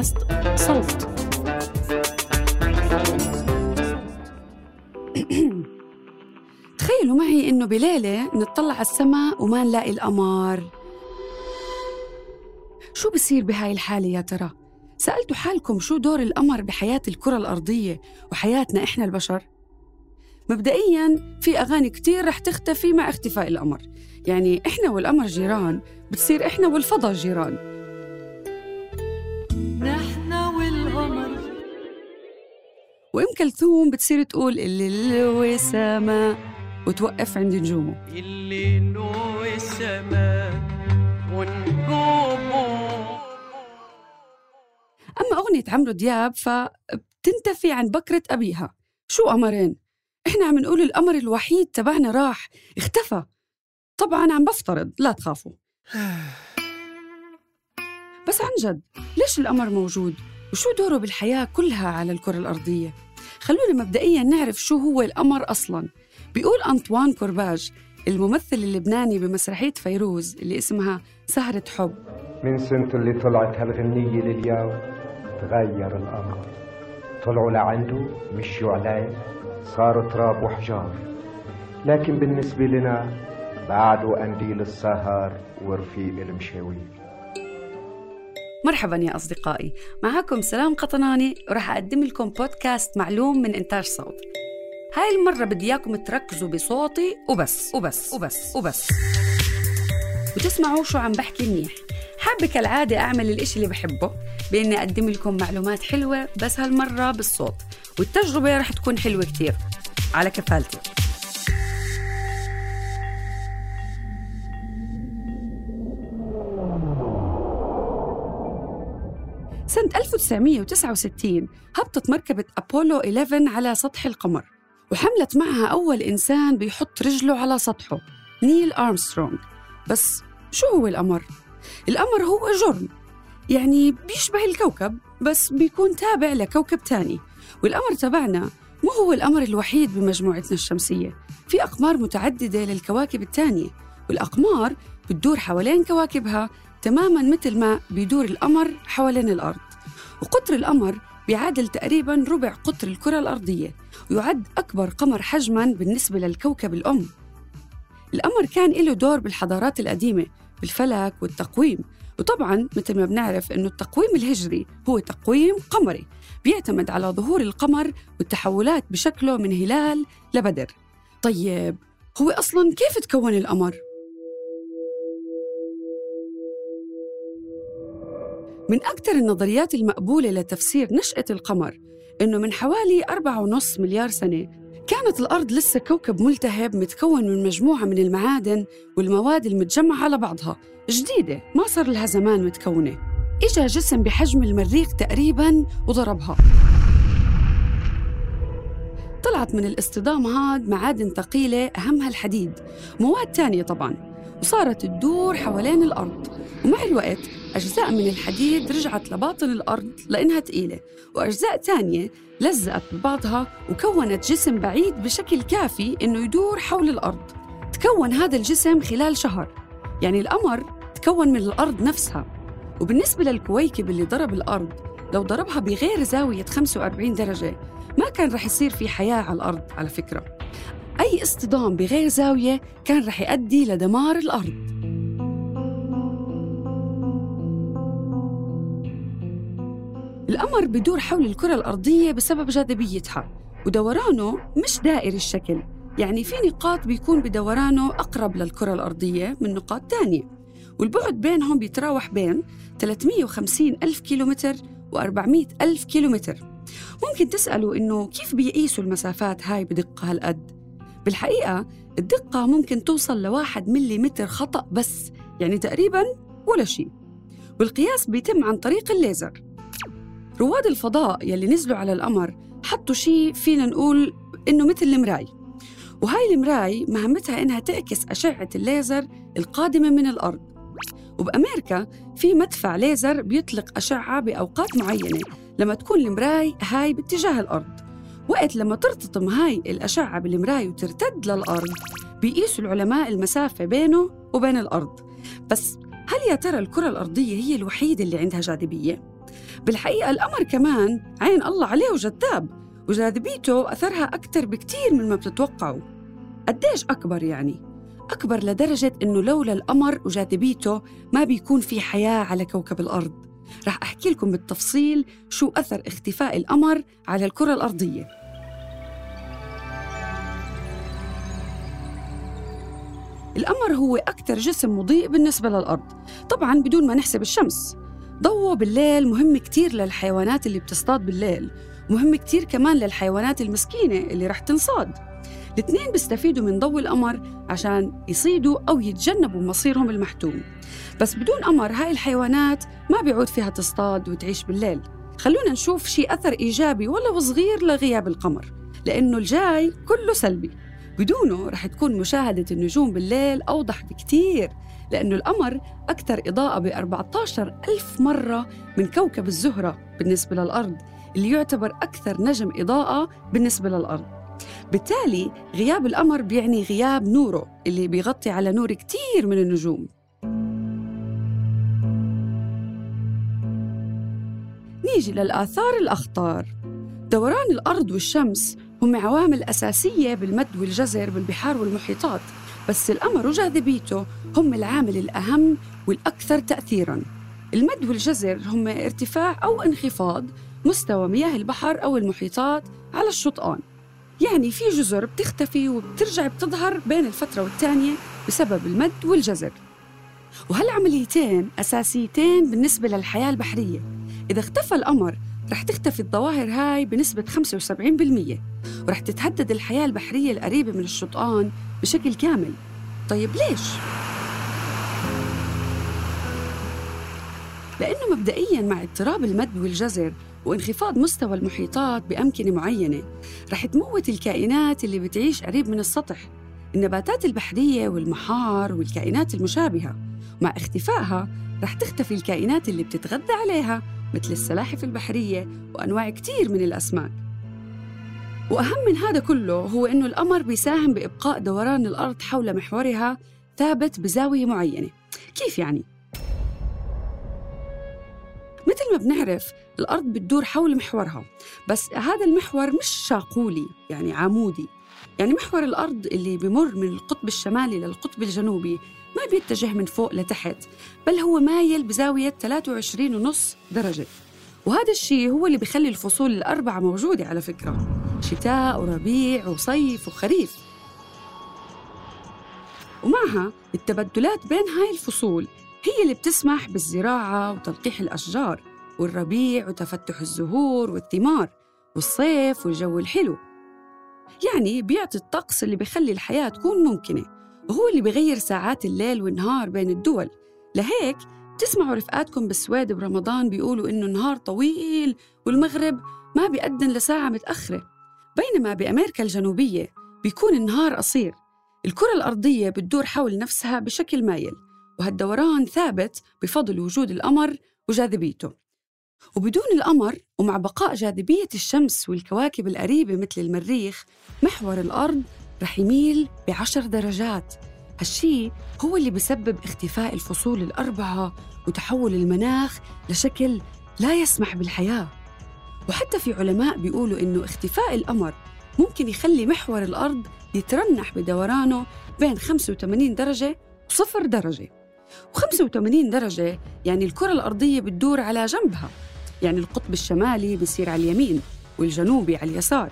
بودكاست صوت تخيلوا معي إنه بليلة نطلع على السماء وما نلاقي القمر شو بصير بهاي الحالة يا ترى؟ سألتوا حالكم شو دور القمر بحياة الكرة الأرضية وحياتنا إحنا البشر؟ مبدئيا في أغاني كتير رح تختفي مع اختفاء القمر يعني إحنا والقمر جيران بتصير إحنا والفضاء جيران وأم كلثوم بتصير تقول اللي الوسامة وتوقف عند نجومه اللي نوي السماء ونجومه أما أغنية عمرو دياب فبتنتفي عن بكرة أبيها شو قمرين؟ إحنا عم نقول القمر الوحيد تبعنا راح اختفى طبعا عم بفترض لا تخافوا بس عن جد ليش القمر موجود؟ وشو دوره بالحياة كلها على الكرة الأرضية؟ خلونا مبدئيا نعرف شو هو القمر أصلا. بيقول أنطوان كورباج الممثل اللبناني بمسرحية فيروز اللي اسمها سهرة حب. من سنة اللي طلعت هالغنية لليوم تغير الأمر. طلعوا لعنده مشوا عليه صاروا تراب وحجار. لكن بالنسبة لنا بعده قنديل السهر ورفيق المشاوير. مرحبا يا أصدقائي. معكم سلام قطناني وراح أقدم لكم بودكاست معلوم من إنتاج صوت. هاي المرة بدي إياكم تركزوا بصوتي وبس وبس وبس وبس. وتسمعوا شو عم بحكي منيح. حابة كالعادة أعمل الإشي اللي بحبه بإني أقدم لكم معلومات حلوة بس هالمرة بالصوت والتجربة رح تكون حلوة كتير. على كفالتي. سنة 1969 هبطت مركبة أبولو 11 على سطح القمر وحملت معها أول إنسان بيحط رجله على سطحه نيل أرمسترونغ بس شو هو القمر؟ القمر هو جرم يعني بيشبه الكوكب بس بيكون تابع لكوكب تاني والقمر تبعنا مو هو القمر الوحيد بمجموعتنا الشمسية في أقمار متعددة للكواكب التانية والأقمار بتدور حوالين كواكبها تماما مثل ما بيدور القمر حوالين الأرض. وقطر القمر بيعادل تقريبا ربع قطر الكرة الأرضية. ويعد أكبر قمر حجما بالنسبة للكوكب الأم. القمر كان له دور بالحضارات القديمة بالفلك والتقويم. وطبعا مثل ما بنعرف إنه التقويم الهجري هو تقويم قمري بيعتمد على ظهور القمر والتحولات بشكله من هلال لبدر. طيب هو أصلا كيف تكون القمر؟ من أكثر النظريات المقبولة لتفسير نشأة القمر إنه من حوالي 4.5 مليار سنة كانت الأرض لسه كوكب ملتهب متكون من مجموعة من المعادن والمواد المتجمعة على بعضها. جديدة ما صار لها زمان متكونة. إجا جسم بحجم المريخ تقريباً وضربها. طلعت من الاصطدام هاد معادن ثقيلة أهمها الحديد. مواد تانية طبعاً. وصارت تدور حوالين الأرض. ومع الوقت أجزاء من الحديد رجعت لباطن الأرض لأنها تقيلة وأجزاء تانية لزقت ببعضها وكونت جسم بعيد بشكل كافي إنه يدور حول الأرض. تكون هذا الجسم خلال شهر. يعني القمر تكون من الأرض نفسها. وبالنسبة للكويكب اللي ضرب الأرض لو ضربها بغير زاوية 45 درجة ما كان رح يصير في حياة على الأرض على فكرة. أي اصطدام بغير زاوية كان رح يؤدي لدمار الأرض. القمر بدور حول الكرة الأرضية بسبب جاذبيتها ودورانه مش دائري الشكل. يعني في نقاط بيكون بدورانه أقرب للكرة الأرضية من نقاط تانية. والبعد بينهم بيتراوح بين 350 ألف كيلومتر و400 ألف كيلومتر. ممكن تسألوا إنه كيف بيقيسوا المسافات هاي بدقة هالقد؟ بالحقيقة الدقة ممكن توصل لواحد مليمتر خطأ بس يعني تقريبا ولا شيء. والقياس بيتم عن طريق الليزر. رواد الفضاء يلي نزلوا على القمر حطوا شيء فينا نقول إنه مثل المراي. وهاي المراي مهمتها إنها تعكس أشعة الليزر القادمة من الأرض. وبأمريكا في مدفع ليزر بيطلق أشعة بأوقات معينة لما تكون المراي هاي باتجاه الأرض. وقت لما ترتطم هاي الأشعة بالمراي وترتد للأرض بيقيسوا العلماء المسافة بينه وبين الأرض بس هل يا ترى الكرة الأرضية هي الوحيدة اللي عندها جاذبية؟ بالحقيقة القمر كمان عين الله عليه وجذاب وجاذبيته أثرها أكثر بكتير من ما بتتوقعوا قديش أكبر يعني؟ أكبر لدرجة إنه لولا القمر وجاذبيته ما بيكون في حياة على كوكب الأرض رح أحكي لكم بالتفصيل شو أثر اختفاء القمر على الكرة الأرضية القمر هو أكثر جسم مضيء بالنسبة للأرض طبعا بدون ما نحسب الشمس. ضوءه بالليل مهم كتير للحيوانات اللي بتصطاد بالليل مهم كتير كمان للحيوانات المسكينة اللي رح تنصاد. الاثنين بيستفيدوا من ضوء القمر عشان يصيدوا أو يتجنبوا مصيرهم المحتوم. بس بدون قمر هاي الحيوانات ما بيعود فيها تصطاد وتعيش بالليل. خلونا نشوف شيء أثر إيجابي ولو صغير لغياب القمر لأنه الجاي كله سلبي. بدونه رح تكون مشاهدة النجوم بالليل أوضح بكتير لأنه القمر أكثر إضاءة ب 14 ألف مرة من كوكب الزهرة بالنسبة للأرض اللي يعتبر أكثر نجم إضاءة بالنسبة للأرض. بالتالي غياب القمر بيعني غياب نوره اللي بيغطي على نور كتير من النجوم. نيجي للآثار الأخطار. دوران الأرض والشمس هم عوامل أساسية بالمد والجزر بالبحار والمحيطات بس القمر وجاذبيته هم العامل الأهم والأكثر تأثيراً. المد والجزر هم ارتفاع أو انخفاض مستوى مياه البحر أو المحيطات على الشطآن. يعني في جزر بتختفي وبترجع بتظهر بين الفترة والتانية بسبب المد والجزر. وهالعمليتين أساسيتين بالنسبة للحياة البحرية. إذا اختفى القمر رح تختفي الظواهر هاي بنسبة 75% ورح تتهدد الحياة البحرية القريبة من الشطآن بشكل كامل. طيب ليش؟ لأنه مبدئياً مع اضطراب المد والجزر وانخفاض مستوى المحيطات بأمكنة معينة رح تموت الكائنات اللي بتعيش قريب من السطح. النباتات البحرية والمحار والكائنات المشابهة مع اختفائها رح تختفي الكائنات اللي بتتغذى عليها. مثل السلاحف البحرية وأنواع كتير من الأسماك. وأهم من هذا كله هو إنه القمر بيساهم بإبقاء دوران الأرض حول محورها ثابت بزاوية معينة. كيف يعني؟ مثل ما بنعرف الأرض بتدور حول محورها بس هذا المحور مش شاقولي يعني عمودي. يعني محور الأرض اللي بمر من القطب الشمالي للقطب الجنوبي ما بيتجه من فوق لتحت بل هو مايل بزاوية 23.5 درجة. وهذا الشيء هو اللي بيخلي الفصول الأربعة موجودة على فكرة. شتاء وربيع وصيف وخريف. ومعها التبدلات بين هاي الفصول هي اللي بتسمح بالزراعة وتلقيح الأشجار والربيع وتفتح الزهور والثمار والصيف والجو الحلو. يعني بيعطي الطقس اللي بيخلي الحياة تكون ممكنة. وهو اللي بيغير ساعات الليل والنهار بين الدول. لهيك تسمعوا رفقاتكم بالسويد برمضان بيقولوا إنه النهار طويل والمغرب ما بيأذن لساعة متأخرة. بينما بأمريكا الجنوبية بيكون النهار قصير. الكرة الأرضية بتدور حول نفسها بشكل مايل وهالدوران ثابت بفضل وجود القمر وجاذبيته. وبدون القمر ومع بقاء جاذبية الشمس والكواكب القريبة مثل المريخ محور الأرض رح يميل بعشر درجات. هالشي هو اللي بسبب اختفاء الفصول الأربعة وتحول المناخ لشكل لا يسمح بالحياة. وحتى في علماء بيقولوا إنه اختفاء القمر ممكن يخلي محور الأرض يترنح بدورانه بين 85 درجة وصفر درجة. و85 درجة يعني الكرة الأرضية بتدور على جنبها. يعني القطب الشمالي بيصير على اليمين والجنوبي على اليسار.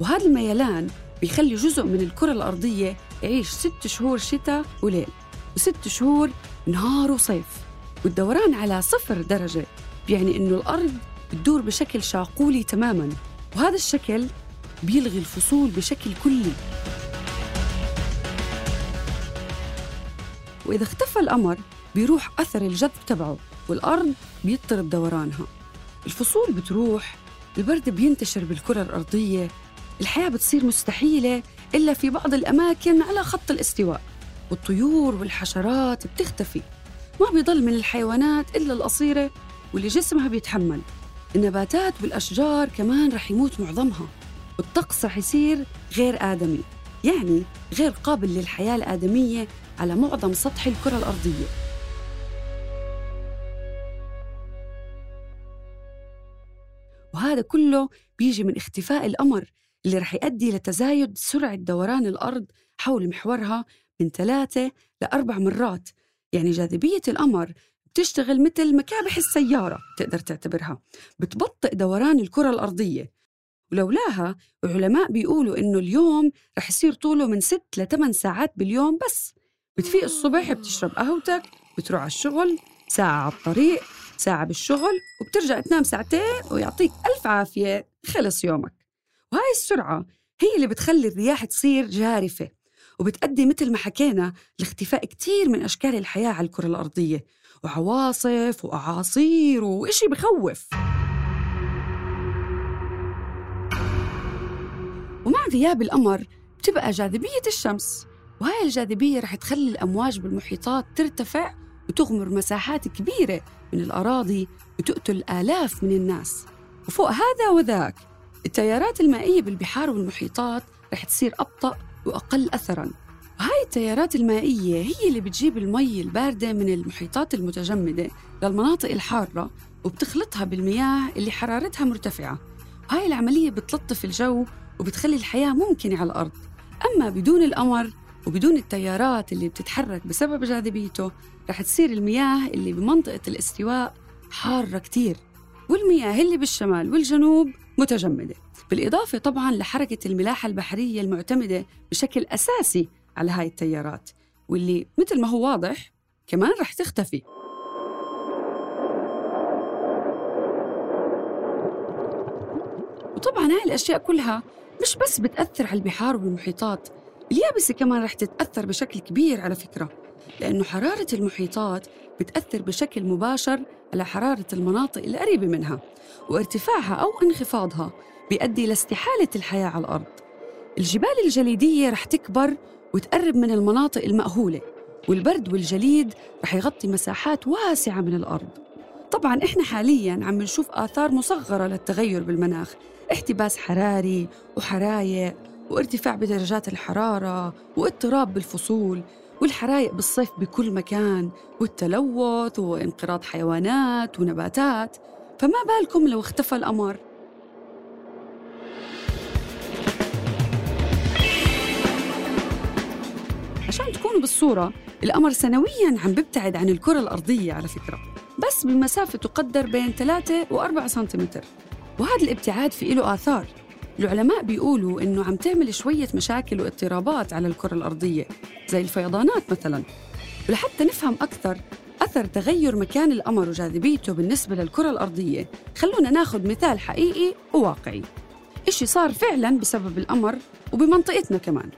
وهذا الميلان بيخلي جزء من الكرة الأرضية يعيش ست شهور شتاء وليل وست شهور نهار وصيف. والدوران على صفر درجة بيعني إنه الأرض بتدور بشكل شاقولي تماماً وهذا الشكل بيلغي الفصول بشكل كلي. وإذا اختفى القمر بيروح أثر الجذب تبعه والأرض بيضطرب دورانها. الفصول بتروح البرد بينتشر بالكرة الأرضية الحياة بتصير مستحيلة إلا في بعض الأماكن على خط الاستواء والطيور والحشرات بتختفي. ما بيضل من الحيوانات إلا القصيرة واللي جسمها بيتحمل. النباتات والأشجار كمان رح يموت معظمها والطقس رح يصير غير آدمي يعني غير قابل للحياة الآدمية على معظم سطح الكرة الأرضية. وهذا كله بيجي من اختفاء القمر اللي رح يؤدي لتزايد سرعة دوران الأرض حول محورها من ثلاثة لأربع مرات. يعني جاذبية القمر بتشتغل مثل مكابح السيارة تقدر تعتبرها. بتبطئ دوران الكرة الأرضية. ولولاها العلماء بيقولوا إنه اليوم رح يصير طوله من 6 ل 8 ساعات باليوم بس. بتفيق الصبح بتشرب قهوتك بتروح على الشغل ساعة على الطريق ساعة بالشغل وبترجع تنام ساعتين ويعطيك ألف عافية. خلص يومك. وهاي السرعة هي اللي بتخلي الرياح تصير جارفة وبتأدي مثل ما حكينا لاختفاء كتير من أشكال الحياة على الكرة الأرضية وعواصف وأعاصير وإشي بخوف. ومع غياب القمر بتبقى جاذبية الشمس وهاي الجاذبية رح تخلي الأمواج بالمحيطات ترتفع وتغمر مساحات كبيرة من الأراضي وتقتل آلاف من الناس. وفوق هذا وذاك التيارات المائية بالبحار والمحيطات رح تصير أبطأ وأقل أثراً. وهاي التيارات المائية هي اللي بتجيب المي الباردة من المحيطات المتجمدة للمناطق الحارة وبتخلطها بالمياه اللي حرارتها مرتفعة. وهاي العملية بتلطف الجو وبتخلي الحياة ممكنة على الأرض. أما بدون القمر وبدون التيارات اللي بتتحرك بسبب جاذبيته رح تصير المياه اللي بمنطقة الاستواء حارة كتير. والمياه اللي بالشمال والجنوب متجمدة. بالإضافة طبعا لحركة الملاحة البحرية المعتمدة بشكل أساسي على هاي التيارات واللي مثل ما هو واضح كمان رح تختفي. وطبعا هاي الأشياء كلها مش بس بتأثر على البحار والمحيطات اليابسة كمان رح تتأثر بشكل كبير على فكرة لأنه حرارة المحيطات بتأثر بشكل مباشر على حرارة المناطق القريبة منها وارتفاعها أو انخفاضها بيؤدي لاستحالة الحياة على الأرض. الجبال الجليدية رح تكبر وتقرب من المناطق المأهولة والبرد والجليد رح يغطي مساحات واسعة من الأرض. طبعا إحنا حالياً عم نشوف آثار مصغرة للتغير بالمناخ احتباس حراري وحرايق وارتفاع بدرجات الحرارة واضطراب بالفصول والحرايق بالصيف بكل مكان والتلوث وانقراض حيوانات ونباتات. فما بالكم لو اختفى القمر عشان تكونوا بالصورة القمر سنوياً عم بيبتعد عن الكرة الأرضية على فكرة بس بمسافة تقدر بين 3 و4 سنتيمتر وهذا الابتعاد في له آثار. العلماء بيقولوا إنه عم تعمل شوية مشاكل واضطرابات على الكرة الأرضية زي الفيضانات مثلاً. ولحتى نفهم أكثر أثر تغير مكان القمر وجاذبيته بالنسبة للكرة الأرضية خلونا ناخذ مثال حقيقي وواقعي. إشي صار فعلاً بسبب القمر وبمنطقتنا كمان.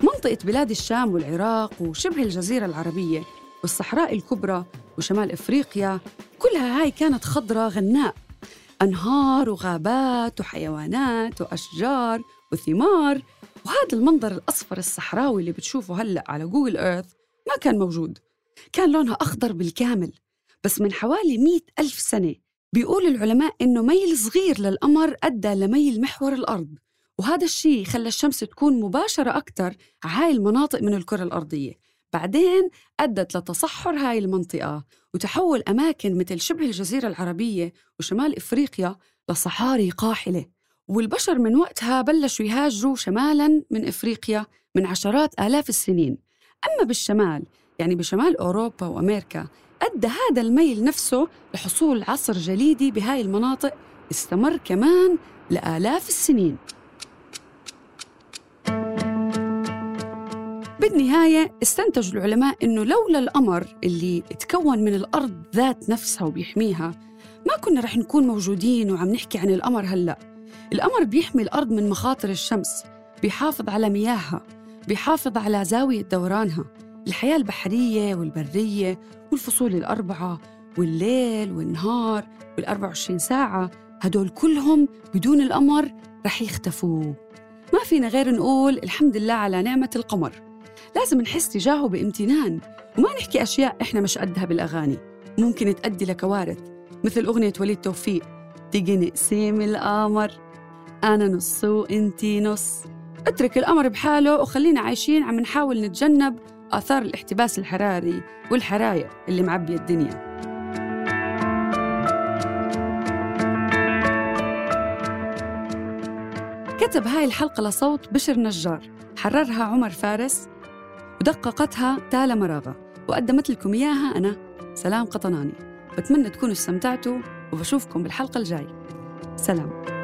منطقة بلاد الشام والعراق وشبه الجزيرة العربية والصحراء الكبرى وشمال إفريقيا كلها هاي كانت خضرة غناء. أنهار وغابات وحيوانات وأشجار وثمار. وهذا المنظر الأصفر الصحراوي اللي بتشوفه هلأ على جوجل إيرث ما كان موجود. كان لونها أخضر بالكامل بس من حوالي مئة ألف سنة بيقول العلماء إنه ميل صغير للقمر أدى لميل محور الأرض. وهذا الشيء خلى الشمس تكون مباشرة أكثر على هاي المناطق من الكرة الأرضية. بعدين أدت لتصحر هاي المنطقة وتحول أماكن مثل شبه الجزيرة العربية وشمال إفريقيا لصحاري قاحلة. والبشر من وقتها بلشوا يهاجروا شمالاً من إفريقيا من عشرات آلاف السنين. أما بالشمال يعني بشمال أوروبا وأمريكا أدى هذا الميل نفسه لحصول عصر جليدي بهاي المناطق استمر كمان لآلاف السنين. بالنهاية استنتج العلماء إنه لولا القمر اللي تكون من الأرض ذات نفسها وبيحميها ما كنا رح نكون موجودين وعم نحكي عن القمر هلأ. القمر بيحمي الأرض من مخاطر الشمس بيحافظ على مياهها بيحافظ على زاوية دورانها الحياة البحرية والبرية والفصول الأربعة والليل والنهار وال24 ساعة هدول كلهم بدون القمر رح يختفوا. ما فينا غير نقول الحمد لله على نعمة القمر. لازم نحس تجاهه بامتنان. وما نحكي أشياء إحنا مش قدها بالأغاني. ممكن تؤدي لكوارث مثل أغنية وليد توفيق. تيجي نقسم القمر أنا نص وإنتي نص. اترك القمر بحاله وخلينا عايشين عم نحاول نتجنب آثار الاحتباس الحراري والحرايق اللي معبية الدنيا. كتب هاي الحلقة لصوت بشر نجار حررها عمر فارس ودققتها تالا مراغة وقدمت لكم إياها أنا سلام قطناني. بتمنى تكونوا استمتعتوا وبشوفكم بالحلقة الجاي سلام.